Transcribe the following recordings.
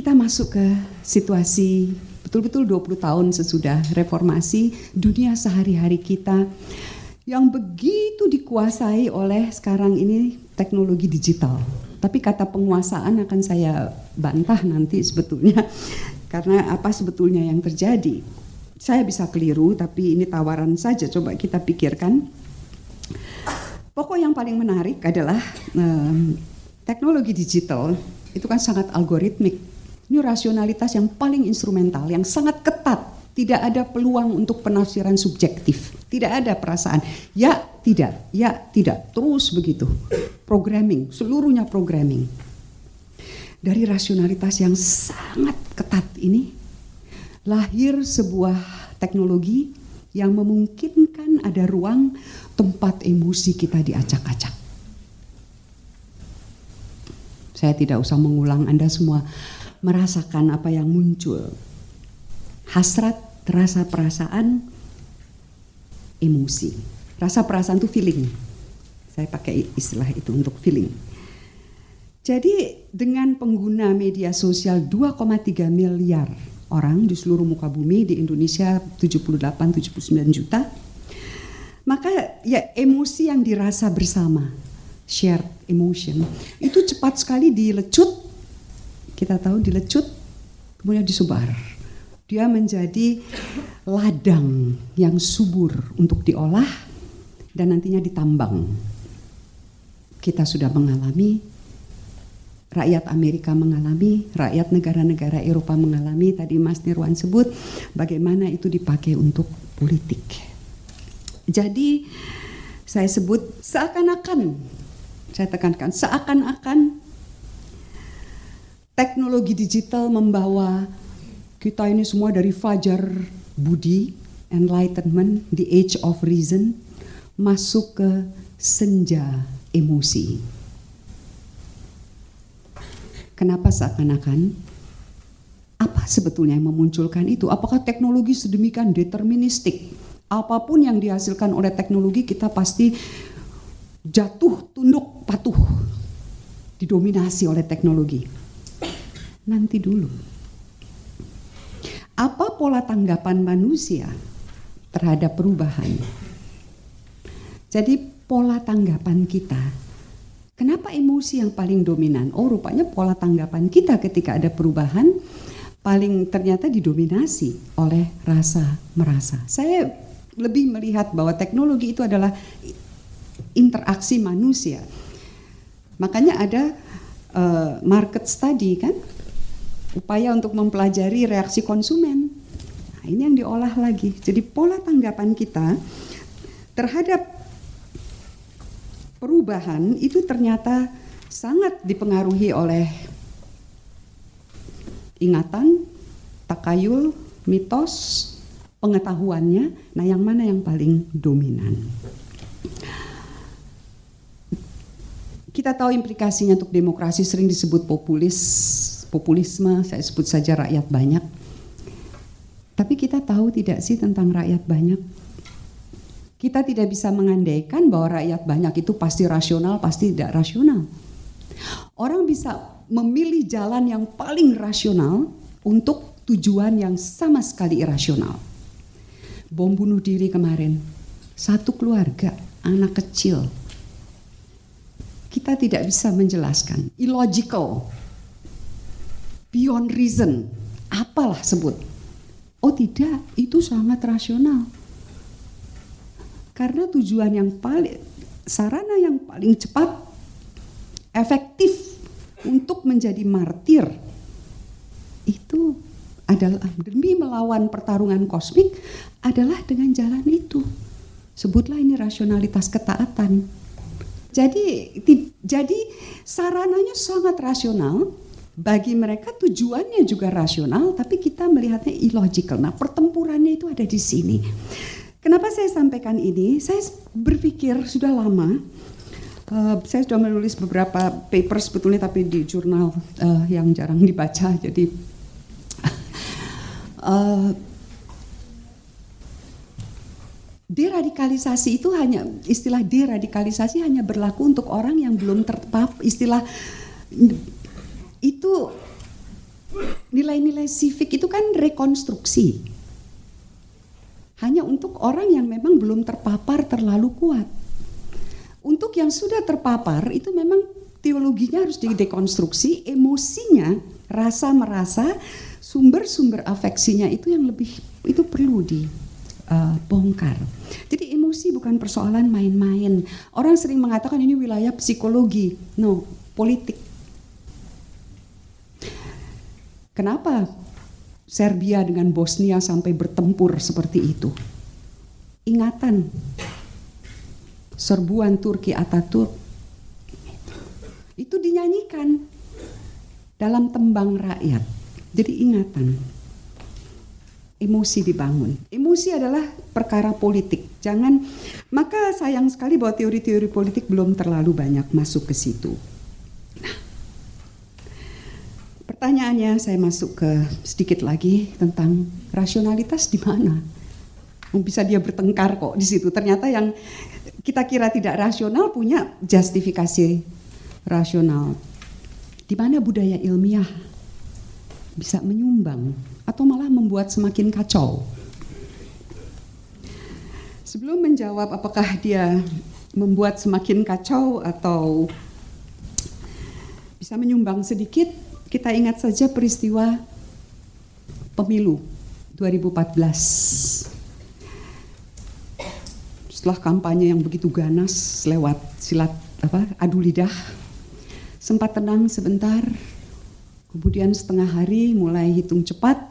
kita masuk ke situasi betul-betul 20 tahun sesudah reformasi, dunia sehari-hari kita yang begitu dikuasai oleh sekarang ini teknologi digital. Tapi kata penguasaan akan saya bantah nanti sebetulnya karena apa sebetulnya yang terjadi. Saya bisa keliru tapi ini tawaran saja coba kita pikirkan. Pokok yang paling menarik adalah um, teknologi digital itu kan sangat algoritmik ini rasionalitas yang paling instrumental, yang sangat ketat. Tidak ada peluang untuk penafsiran subjektif. Tidak ada perasaan. Ya, tidak. Ya, tidak. Terus begitu. Programming, seluruhnya programming. Dari rasionalitas yang sangat ketat ini, lahir sebuah teknologi yang memungkinkan ada ruang tempat emosi kita diacak-acak. Saya tidak usah mengulang Anda semua merasakan apa yang muncul. Hasrat, rasa perasaan, emosi. Rasa perasaan itu feeling. Saya pakai istilah itu untuk feeling. Jadi dengan pengguna media sosial 2,3 miliar orang di seluruh muka bumi di Indonesia 78-79 juta, maka ya emosi yang dirasa bersama, shared emotion, itu cepat sekali dilecut kita tahu dilecut kemudian disebar. Dia menjadi ladang yang subur untuk diolah dan nantinya ditambang. Kita sudah mengalami rakyat Amerika mengalami, rakyat negara-negara Eropa mengalami, tadi Mas Nirwan sebut bagaimana itu dipakai untuk politik. Jadi saya sebut seakan-akan, saya tekankan seakan-akan teknologi digital membawa kita ini semua dari fajar budi, enlightenment, the age of reason, masuk ke senja emosi. Kenapa seakan-akan? Apa sebetulnya yang memunculkan itu? Apakah teknologi sedemikian deterministik? Apa pun yang dihasilkan oleh teknologi kita pasti jatuh, tunduk, patuh, didominasi oleh teknologi nanti dulu. Apa pola tanggapan manusia terhadap perubahan? Jadi pola tanggapan kita. Kenapa emosi yang paling dominan? Oh, rupanya pola tanggapan kita ketika ada perubahan paling ternyata didominasi oleh rasa merasa. Saya lebih melihat bahwa teknologi itu adalah interaksi manusia. Makanya ada uh, market study kan upaya untuk mempelajari reaksi konsumen. Nah, ini yang diolah lagi. Jadi pola tanggapan kita terhadap perubahan itu ternyata sangat dipengaruhi oleh ingatan, takayul, mitos, pengetahuannya. Nah, yang mana yang paling dominan? Kita tahu implikasinya untuk demokrasi sering disebut populis populisme, saya sebut saja rakyat banyak. Tapi kita tahu tidak sih tentang rakyat banyak? Kita tidak bisa mengandaikan bahwa rakyat banyak itu pasti rasional, pasti tidak rasional. Orang bisa memilih jalan yang paling rasional untuk tujuan yang sama sekali irasional. Bom bunuh diri kemarin, satu keluarga, anak kecil. Kita tidak bisa menjelaskan, illogical beyond reason, apalah sebut. Oh tidak, itu sangat rasional. Karena tujuan yang paling, sarana yang paling cepat, efektif untuk menjadi martir, itu adalah demi melawan pertarungan kosmik adalah dengan jalan itu. Sebutlah ini rasionalitas ketaatan. Jadi, jadi sarananya sangat rasional, bagi mereka tujuannya juga rasional, tapi kita melihatnya illogical. Nah, pertempurannya itu ada di sini. Kenapa saya sampaikan ini? Saya berpikir sudah lama. Uh, saya sudah menulis beberapa paper sebetulnya, tapi di jurnal uh, yang jarang dibaca. Jadi uh, deradikalisasi itu hanya istilah deradikalisasi hanya berlaku untuk orang yang belum terpapar istilah itu nilai-nilai civic itu kan rekonstruksi. Hanya untuk orang yang memang belum terpapar terlalu kuat. Untuk yang sudah terpapar itu memang teologinya harus didekonstruksi, emosinya, rasa merasa, sumber-sumber afeksinya itu yang lebih itu perlu dibongkar. Uh, Jadi emosi bukan persoalan main-main. Orang sering mengatakan ini wilayah psikologi, no, politik. Kenapa Serbia dengan Bosnia sampai bertempur seperti itu? Ingatan serbuan Turki Ataturk itu dinyanyikan dalam tembang rakyat. Jadi ingatan, emosi dibangun. Emosi adalah perkara politik. Jangan, maka sayang sekali bahwa teori-teori politik belum terlalu banyak masuk ke situ. Nah, pertanyaannya saya masuk ke sedikit lagi tentang rasionalitas di mana. Bisa dia bertengkar kok di situ. Ternyata yang kita kira tidak rasional punya justifikasi rasional. Di mana budaya ilmiah bisa menyumbang atau malah membuat semakin kacau. Sebelum menjawab apakah dia membuat semakin kacau atau bisa menyumbang sedikit, kita ingat saja peristiwa pemilu 2014. Setelah kampanye yang begitu ganas lewat silat apa adu lidah sempat tenang sebentar, kemudian setengah hari mulai hitung cepat,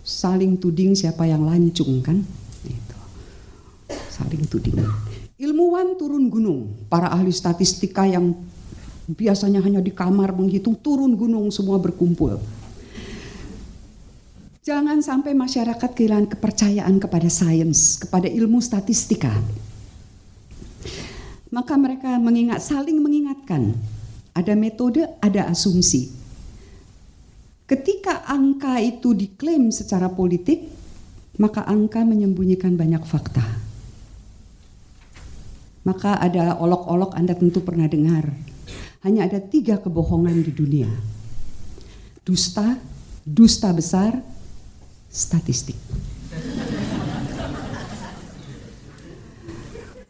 saling tuding siapa yang lancung kan, itu. saling tuding. Ilmuwan turun gunung, para ahli statistika yang biasanya hanya di kamar menghitung turun gunung semua berkumpul. Jangan sampai masyarakat kehilangan kepercayaan kepada sains, kepada ilmu statistika. Maka mereka mengingat, saling mengingatkan ada metode, ada asumsi. Ketika angka itu diklaim secara politik, maka angka menyembunyikan banyak fakta. Maka ada olok-olok Anda tentu pernah dengar. Hanya ada tiga kebohongan di dunia. Dusta, dusta besar, statistik.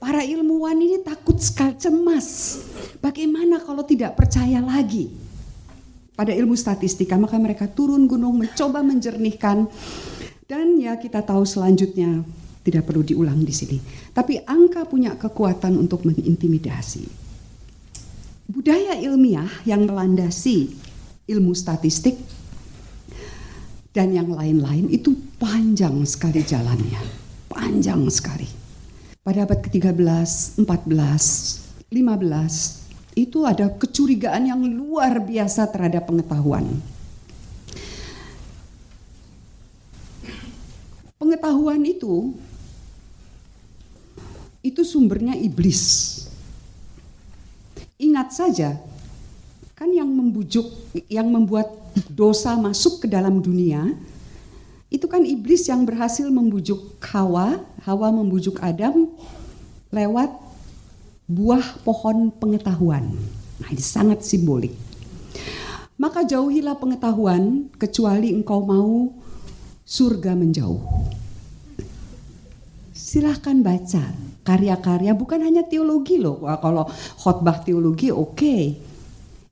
Para ilmuwan ini takut sekali cemas Bagaimana kalau tidak percaya lagi pada ilmu statistika, maka mereka turun gunung mencoba menjernihkan dan ya kita tahu selanjutnya tidak perlu diulang di sini. Tapi angka punya kekuatan untuk mengintimidasi. Budaya ilmiah yang melandasi ilmu statistik dan yang lain-lain itu panjang sekali jalannya. Panjang sekali. Pada abad ke-13, 14, 15, itu ada kecurigaan yang luar biasa terhadap pengetahuan. Pengetahuan itu itu sumbernya iblis. Ingat saja, kan yang membujuk, yang membuat dosa masuk ke dalam dunia, itu kan iblis yang berhasil membujuk Hawa, Hawa membujuk Adam lewat buah pohon pengetahuan. Nah, ini sangat simbolik. Maka jauhilah pengetahuan kecuali engkau mau surga menjauh. Silahkan baca karya-karya bukan hanya teologi loh. Wah, kalau khotbah teologi oke. Okay.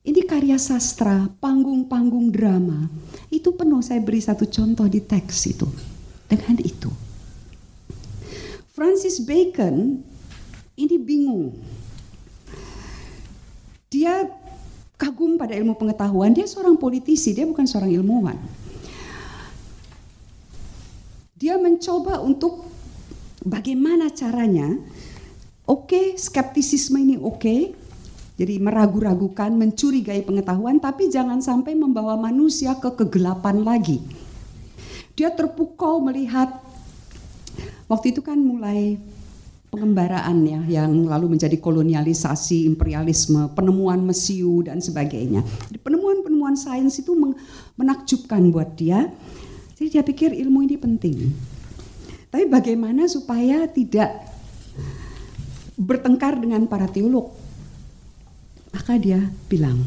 Ini karya sastra, panggung-panggung drama. Itu penuh saya beri satu contoh di teks itu. Dengan itu. Francis Bacon ini bingung. Dia kagum pada ilmu pengetahuan, dia seorang politisi, dia bukan seorang ilmuwan. Dia mencoba untuk bagaimana caranya, oke okay, skeptisisme ini oke, okay, jadi meragu-ragukan, mencurigai pengetahuan, tapi jangan sampai membawa manusia ke kegelapan lagi. Dia terpukau melihat, waktu itu kan mulai pengembaraan ya yang lalu menjadi kolonialisasi, imperialisme, penemuan mesiu dan sebagainya. Penemuan-penemuan sains itu menakjubkan buat dia. Jadi dia pikir ilmu ini penting. Tapi bagaimana supaya tidak bertengkar dengan para teolog? Maka dia bilang,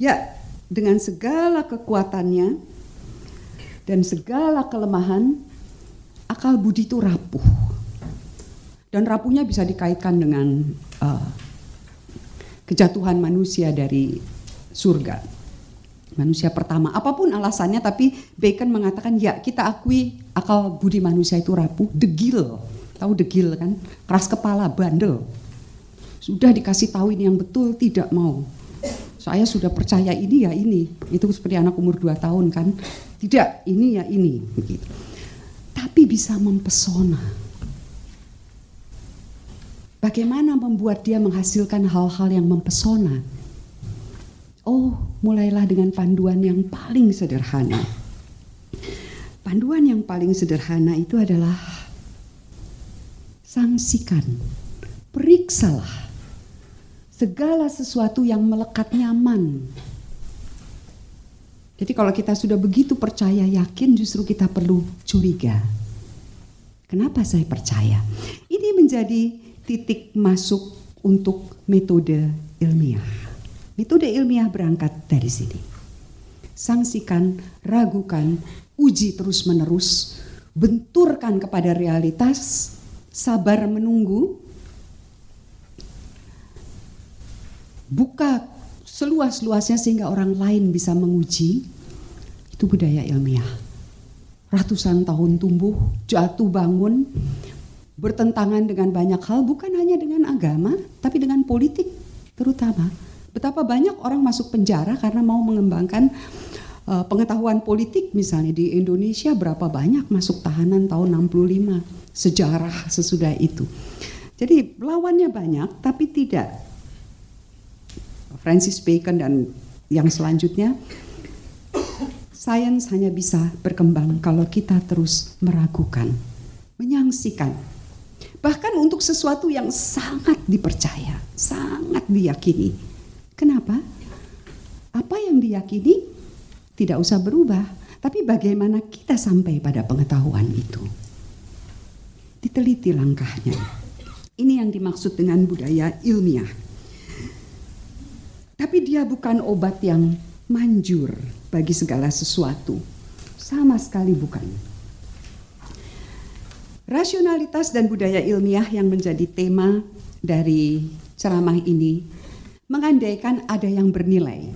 ya dengan segala kekuatannya dan segala kelemahan, akal budi itu rapuh. Dan rapuhnya bisa dikaitkan dengan uh, kejatuhan manusia dari surga. Manusia pertama, apa pun alasannya, tapi Bacon mengatakan ya kita akui akal budi manusia itu rapuh, degil, tahu degil kan, keras kepala, bandel. Sudah dikasih tahu ini yang betul, tidak mau. Saya sudah percaya ini ya ini. Itu seperti anak umur 2 tahun kan? Tidak ini ya ini. Begitu. Tapi bisa mempesona. Bagaimana membuat dia menghasilkan hal-hal yang mempesona? Oh mulailah dengan panduan yang paling sederhana panduan yang paling sederhana itu adalah sangsikan periksalah segala sesuatu yang melekat nyaman. Jadi kalau kita sudah begitu percaya yakin justru kita perlu curiga. Kenapa saya percaya? Ini menjadi titik masuk untuk metode ilmiah. Metode ilmiah berangkat dari sini. Sangsikan, ragukan, uji terus-menerus, benturkan kepada realitas, sabar menunggu, buka seluas-luasnya sehingga orang lain bisa menguji, itu budaya ilmiah. Ratusan tahun tumbuh, jatuh bangun, bertentangan dengan banyak hal, bukan hanya dengan agama, tapi dengan politik terutama. Betapa banyak orang masuk penjara karena mau mengembangkan uh, pengetahuan politik misalnya di Indonesia berapa banyak masuk tahanan tahun 65, sejarah sesudah itu. Jadi lawannya banyak tapi tidak Francis Bacon dan yang selanjutnya sains hanya bisa berkembang kalau kita terus meragukan, menyangsikan. Bahkan untuk sesuatu yang sangat dipercaya, sangat diyakini. Apa yang diyakini tidak usah berubah, tapi bagaimana kita sampai pada pengetahuan itu. Diteliti langkahnya. Ini yang dimaksud dengan budaya ilmiah tapi dia bukan obat yang manjur bagi segala sesuatu. Sama sekali bukan. Rasionalitas dan budaya ilmiah yang menjadi tema dari ceramah ini mengandaikan ada yang bernilai.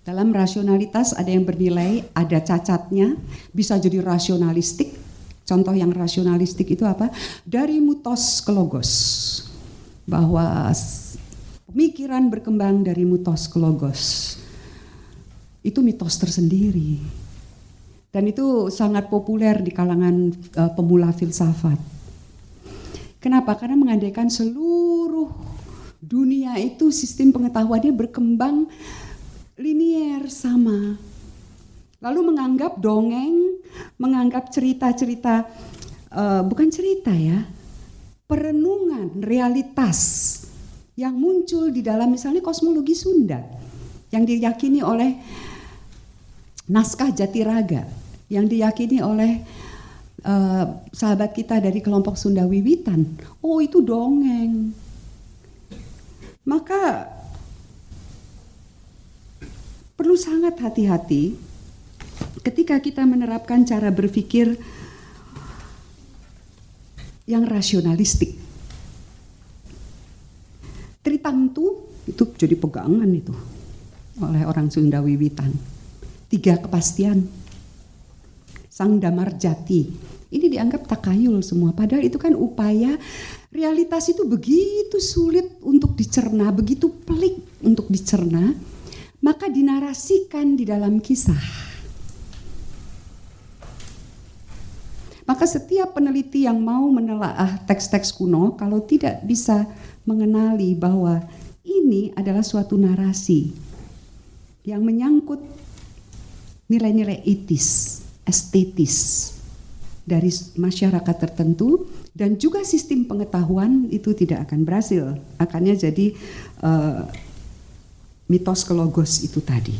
Dalam rasionalitas ada yang bernilai, ada cacatnya, bisa jadi rasionalistik. Contoh yang rasionalistik itu apa? Dari mutos ke logos. Bahwa Pemikiran berkembang dari mutos ke logos. Itu mitos tersendiri. Dan itu sangat populer di kalangan uh, pemula filsafat. Kenapa? Karena mengandaikan seluruh dunia itu sistem pengetahuannya berkembang linier sama. Lalu menganggap dongeng, menganggap cerita-cerita, uh, bukan cerita ya, perenungan realitas yang muncul di dalam misalnya kosmologi Sunda yang diyakini oleh naskah Jatiraga yang diyakini oleh uh, sahabat kita dari kelompok Sunda Wiwitan. Oh, itu dongeng. Maka perlu sangat hati-hati ketika kita menerapkan cara berpikir yang rasionalistik Tritangtu itu jadi pegangan itu oleh orang Sunda Wiwitan. Tiga kepastian. Sang Damar Jati. Ini dianggap takayul semua. Padahal itu kan upaya realitas itu begitu sulit untuk dicerna, begitu pelik untuk dicerna, maka dinarasikan di dalam kisah. Maka setiap peneliti yang mau menelaah teks-teks kuno kalau tidak bisa mengenali bahwa ini adalah suatu narasi yang menyangkut nilai-nilai etis, estetis dari masyarakat tertentu dan juga sistem pengetahuan itu tidak akan berhasil. Akannya jadi uh, mitos kelogos itu tadi.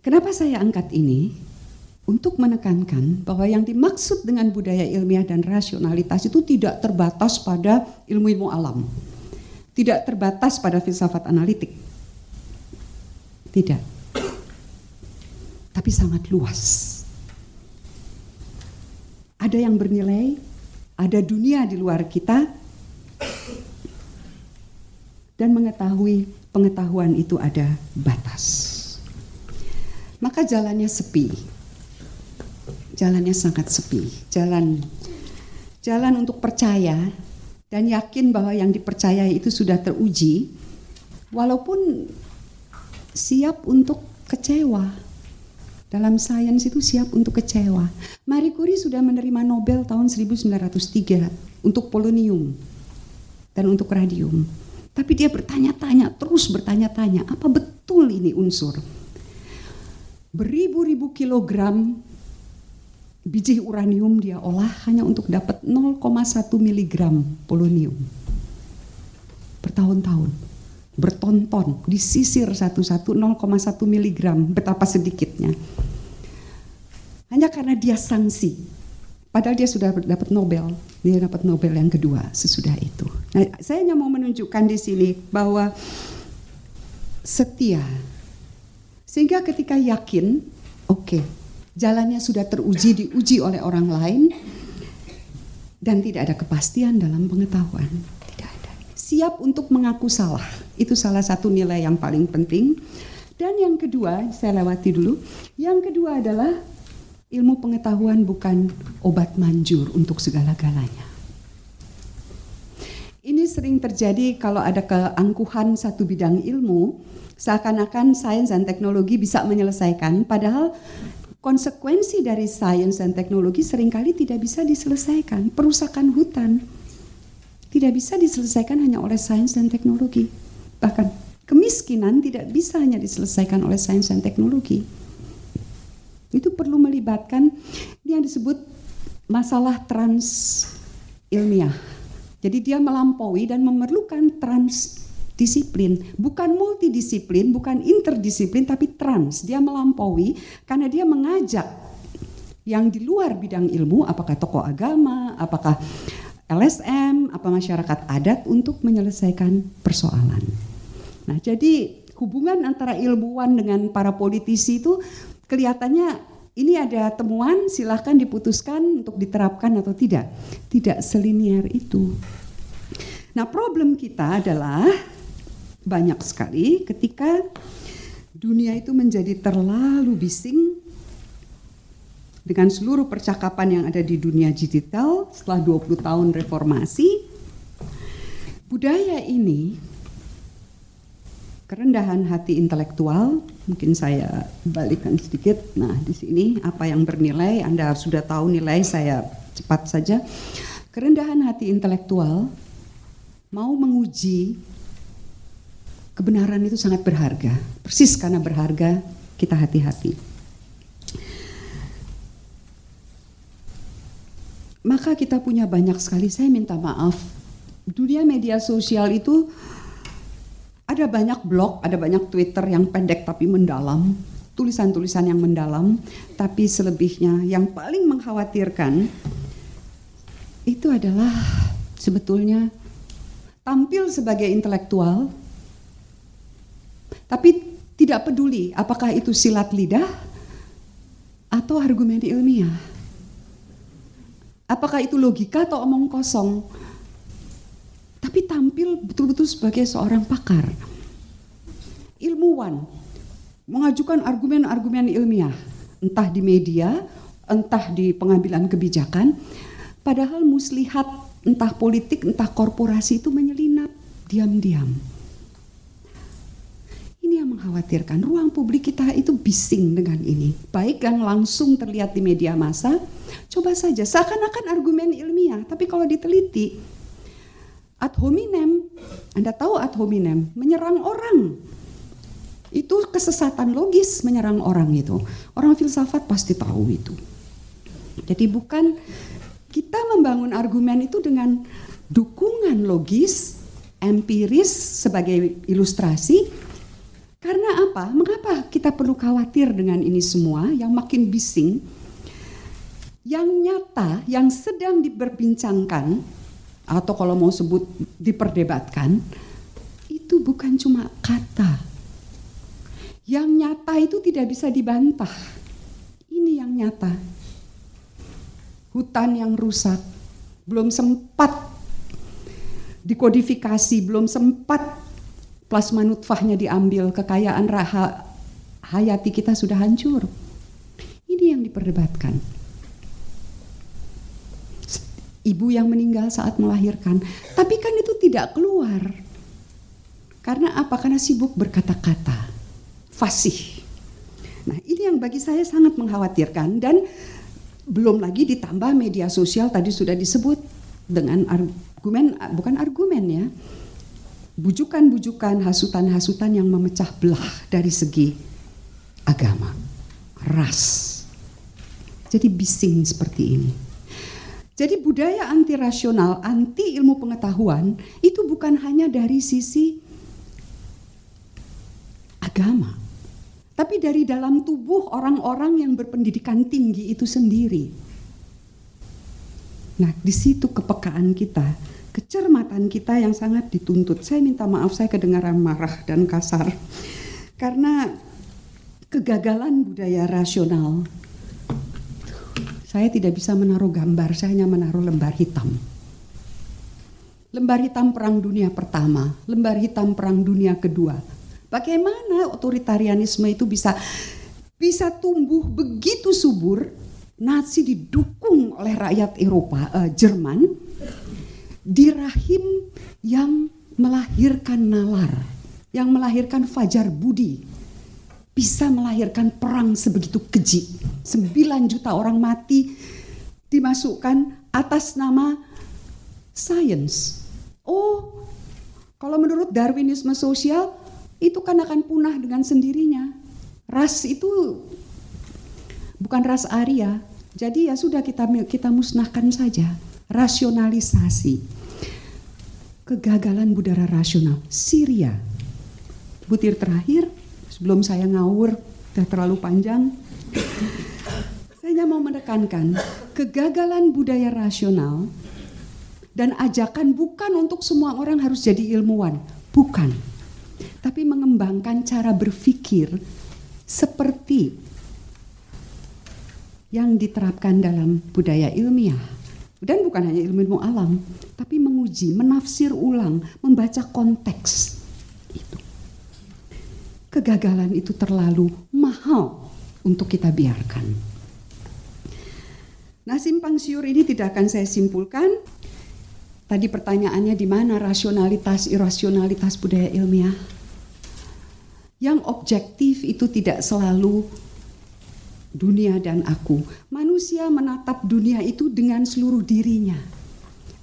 Kenapa saya angkat ini? untuk menekankan bahwa yang dimaksud dengan budaya ilmiah dan rasionalitas itu tidak terbatas pada ilmu-ilmu alam. Tidak terbatas pada filsafat analitik. Tidak. Tapi sangat luas. Ada yang bernilai, ada dunia di luar kita, dan mengetahui pengetahuan itu ada batas. Maka jalannya sepi. Jalannya sangat sepi. Jalan jalan untuk percaya dan yakin bahwa yang dipercayai itu sudah teruji walaupun siap untuk kecewa. Dalam sains itu siap untuk kecewa. Marie Curie sudah menerima Nobel tahun 1903 untuk polonium dan untuk radium. Tapi dia bertanya-tanya, terus bertanya-tanya, apa betul ini unsur? Beribu-ribu kilogram biji uranium dia olah hanya untuk dapat 0,1 miligram polonium. Bertahun-tahun, bertonton, disisir satu-satu 0,1 miligram, betapa sedikitnya. Hanya karena dia sanksi, Padahal dia sudah dapat Nobel, dia dapat Nobel yang kedua sesudah itu. Nah, saya hanya mau menunjukkan di sini bahwa setia. Sehingga ketika yakin, oke, okay, jalannya sudah teruji, diuji oleh orang lain, dan tidak ada kepastian dalam pengetahuan. Tidak ada. Siap untuk mengaku salah, itu salah satu nilai yang paling penting. Dan yang kedua, saya lewati dulu. Yang kedua adalah ilmu pengetahuan bukan obat manjur untuk segala-galanya. Ini sering terjadi kalau ada keangkuhan satu bidang ilmu, seakan-akan sains dan teknologi bisa menyelesaikan, padahal konsekuensi dari sains dan teknologi sering kali tidak bisa diselesaikan. Perusakan hutan tidak bisa diselesaikan hanya oleh sains dan teknologi. Bahkan kemiskinan tidak bisa hanya diselesaikan oleh sains dan teknologi. Itu perlu melibatkan yang disebut masalah trans ilmiah. Jadi dia melampaui dan memerlukan transdisiplin, bukan multidisiplin, bukan interdisiplin, tapi trans. Dia melampaui karena dia mengajak yang di luar bidang ilmu, apakah tokoh agama, apakah LSM, apa masyarakat adat untuk menyelesaikan persoalan. Nah, jadi hubungan antara ilmuwan dengan para politisi itu kelihatannya ini ada temuan silahkan diputuskan untuk diterapkan atau tidak. Tidak selinier itu. Nah problem kita adalah banyak sekali ketika dunia itu menjadi terlalu bising dengan seluruh percakapan yang ada di dunia digital setelah 20 tahun reformasi budaya ini kerendahan hati intelektual mungkin saya balikkan sedikit. Nah di sini apa yang bernilai? Anda sudah tahu nilai saya cepat saja. Kerendahan hati intelektual mau menguji kebenaran itu sangat berharga. Persis karena berharga kita hati-hati. Maka kita punya banyak sekali. Saya minta maaf. Dunia media sosial itu ada banyak blog, ada banyak Twitter yang pendek tapi mendalam, tulisan-tulisan yang mendalam, tapi selebihnya yang paling mengkhawatirkan itu adalah sebetulnya tampil sebagai intelektual, tapi tidak peduli apakah itu silat lidah atau argumen ilmiah. Apakah itu logika atau omong kosong? Tapi tampil betul-betul sebagai seorang pakar. Ilmuwan, mengajukan argumen-argumen ilmiah, entah di media, entah di pengambilan kebijakan, padahal muslihat entah politik, entah korporasi itu menyelinap diam-diam. Ini yang mengkhawatirkan. Ruang publik kita itu bising dengan ini. Baik yang langsung terlihat di media massa, coba saja seakan-akan argumen ilmiah, tapi kalau diteliti ad hominem. Anda tahu ad hominem, menyerang orang. Itu kesesatan logis menyerang orang itu. Orang filsafat pasti tahu itu. Jadi bukan kita membangun argumen itu dengan dukungan logis, empiris sebagai ilustrasi. Karena apa? Mengapa kita perlu khawatir dengan ini semua yang makin bising? Yang nyata, yang sedang diperbincangkan atau kalau mau sebut diperdebatkan itu bukan cuma kata. Yang nyata itu tidak bisa dibantah. Ini yang nyata. Hutan yang rusak, belum sempat dikodifikasi, belum sempat plasma nutfahnya diambil, kekayaan raha, hayati kita sudah hancur. Ini yang diperdebatkan. Ibu yang meninggal saat melahirkan, tapi kan itu tidak keluar. Karena apa? Karena sibuk berkata-kata fasih. Nah, ini yang bagi saya sangat mengkhawatirkan dan belum lagi ditambah media sosial tadi sudah disebut dengan argumen bukan argumen ya. Bujukan-bujukan, hasutan-hasutan yang memecah belah dari segi agama, ras. Jadi bising seperti ini. Jadi budaya anti rasional, anti ilmu pengetahuan itu bukan hanya dari sisi agama, tapi dari dalam tubuh orang-orang yang berpendidikan tinggi itu sendiri. Nah, di situ kepekaan kita, kecermatan kita yang sangat dituntut. Saya minta maaf saya kedengaran marah dan kasar. Karena kegagalan budaya rasional. Saya tidak bisa menaruh gambar, saya hanya menaruh lembar hitam. Lembar hitam Perang Dunia Pertama, lembar hitam Perang Dunia Kedua, Bagaimana otoritarianisme itu bisa bisa tumbuh begitu subur? Nazi didukung oleh rakyat Eropa, uh, Jerman, di rahim yang melahirkan nalar, yang melahirkan fajar budi, bisa melahirkan perang sebegitu keji. 9 juta orang mati dimasukkan atas nama science. Oh, kalau menurut Darwinisme sosial, itu kan akan punah dengan sendirinya. Ras itu bukan ras Arya. Jadi ya sudah kita kita musnahkan saja. Rasionalisasi. Kegagalan budaya rasional. Syria. Butir terakhir sebelum saya ngawur sudah terlalu panjang. saya mau menekankan kegagalan budaya rasional dan ajakan bukan untuk semua orang harus jadi ilmuwan, bukan tapi mengembangkan cara berpikir seperti yang diterapkan dalam budaya ilmiah. Dan bukan hanya ilmu-ilmu alam, tapi menguji, menafsir ulang, membaca konteks. Kegagalan itu terlalu mahal untuk kita biarkan. Nah, simpang siur ini tidak akan saya simpulkan. Tadi pertanyaannya di mana rasionalitas, irasionalitas budaya ilmiah? Yang objektif itu tidak selalu dunia dan aku. Manusia menatap dunia itu dengan seluruh dirinya.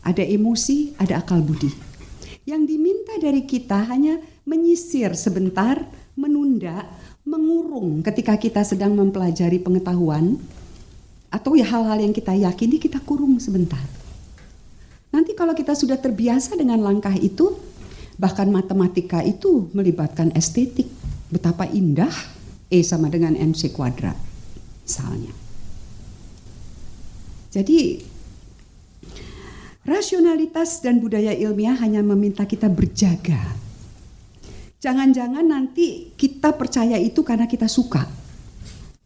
Ada emosi, ada akal budi. Yang diminta dari kita hanya menyisir sebentar, menunda, mengurung ketika kita sedang mempelajari pengetahuan atau ya hal-hal yang kita yakini kita kurung sebentar. Nanti kalau kita sudah terbiasa dengan langkah itu, bahkan matematika itu melibatkan estetik, betapa indah E sama dengan MC kuadrat misalnya. Jadi rasionalitas dan budaya ilmiah hanya meminta kita berjaga. Jangan-jangan nanti kita percaya itu karena kita suka.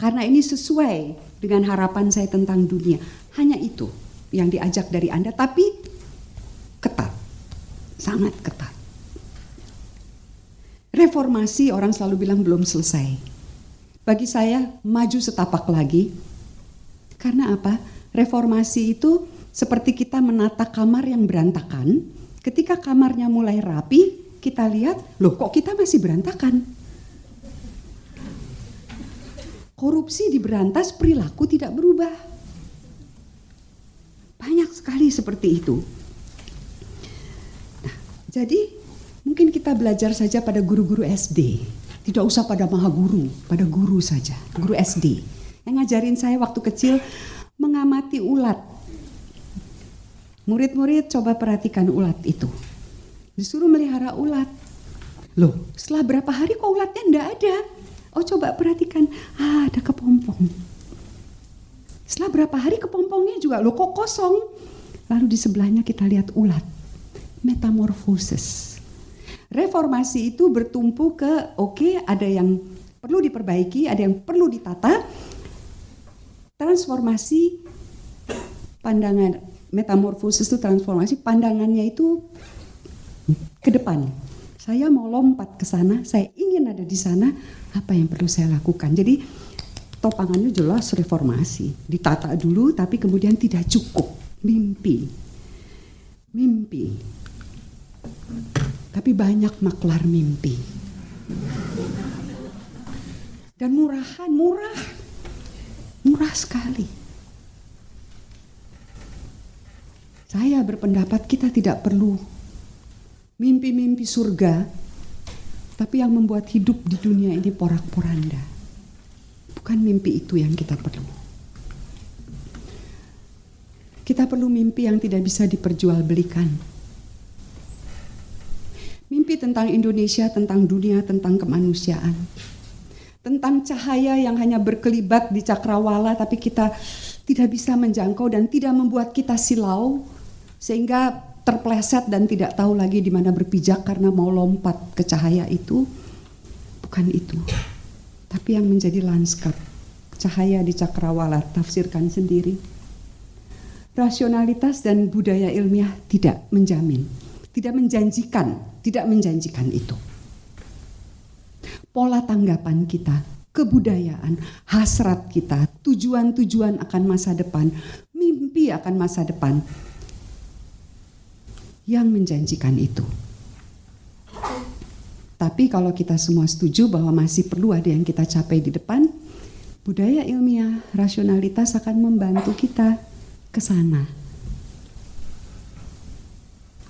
Karena ini sesuai dengan harapan saya tentang dunia. Hanya itu yang diajak dari Anda, tapi ketat, sangat ketat. Reformasi orang selalu bilang belum selesai. Bagi saya maju setapak lagi. Karena apa? Reformasi itu seperti kita menata kamar yang berantakan. Ketika kamarnya mulai rapi, kita lihat, loh kok kita masih berantakan? Korupsi diberantas, perilaku tidak berubah. Banyak sekali seperti itu. Nah, jadi Mungkin kita belajar saja pada guru-guru SD. Tidak usah pada maha guru, pada guru saja, guru SD. Yang ngajarin saya waktu kecil mengamati ulat. Murid-murid coba perhatikan ulat itu. Disuruh melihara ulat. Loh, setelah berapa hari kok ulatnya enggak ada? Oh coba perhatikan, ah ada kepompong. Setelah berapa hari kepompongnya juga, loh kok kosong? Lalu di sebelahnya kita lihat ulat. Metamorfosis Reformasi itu bertumpu ke oke okay, ada yang perlu diperbaiki, ada yang perlu ditata. Transformasi pandangan metamorfosis itu transformasi pandangannya itu ke depan. Saya mau lompat ke sana, saya ingin ada di sana, apa yang perlu saya lakukan? Jadi topangannya jelas reformasi, ditata dulu tapi kemudian tidak cukup, mimpi. Mimpi. Tapi banyak maklar mimpi. Dan murahan, murah. Murah sekali. Saya berpendapat kita tidak perlu mimpi-mimpi surga, tapi yang membuat hidup di dunia ini porak-poranda. Bukan mimpi itu yang kita perlu. Kita perlu mimpi yang tidak bisa diperjualbelikan. Mimpi tentang Indonesia, tentang dunia, tentang kemanusiaan tentang cahaya yang hanya berkelibat di cakrawala tapi kita tidak bisa menjangkau dan tidak membuat kita silau sehingga terpleset dan tidak tahu lagi di mana berpijak karena mau lompat ke cahaya itu bukan itu. Tapi yang menjadi lanskap cahaya di cakrawala tafsirkan sendiri. Rasionalitas dan budaya ilmiah tidak menjamin tidak menjanjikan tidak menjanjikan itu. Pola tanggapan kita, kebudayaan, hasrat kita, tujuan-tujuan akan masa depan, mimpi akan masa depan yang menjanjikan itu. Tapi kalau kita semua setuju bahwa masih perlu ada yang kita capai di depan, budaya ilmiah, rasionalitas akan membantu kita ke sana.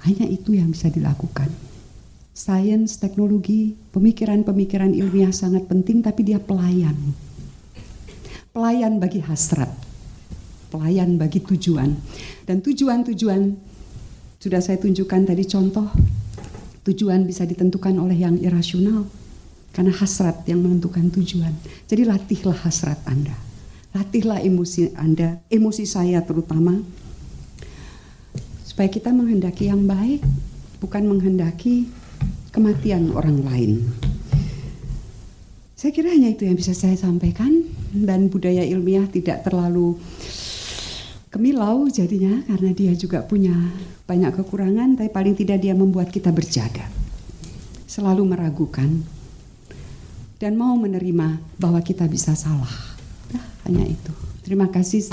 Hanya itu yang bisa dilakukan sains, teknologi, pemikiran-pemikiran ilmiah sangat penting, tapi dia pelayan. Pelayan bagi hasrat, pelayan bagi tujuan. Dan tujuan-tujuan, sudah saya tunjukkan tadi contoh, tujuan bisa ditentukan oleh yang irasional, karena hasrat yang menentukan tujuan. Jadi latihlah hasrat Anda, latihlah emosi Anda, emosi saya terutama, supaya kita menghendaki yang baik, bukan menghendaki kematian orang lain. Saya kira hanya itu yang bisa saya sampaikan dan budaya ilmiah tidak terlalu kemilau jadinya karena dia juga punya banyak kekurangan tapi paling tidak dia membuat kita berjaga. Selalu meragukan dan mau menerima bahwa kita bisa salah. Nah, hanya itu. Terima kasih.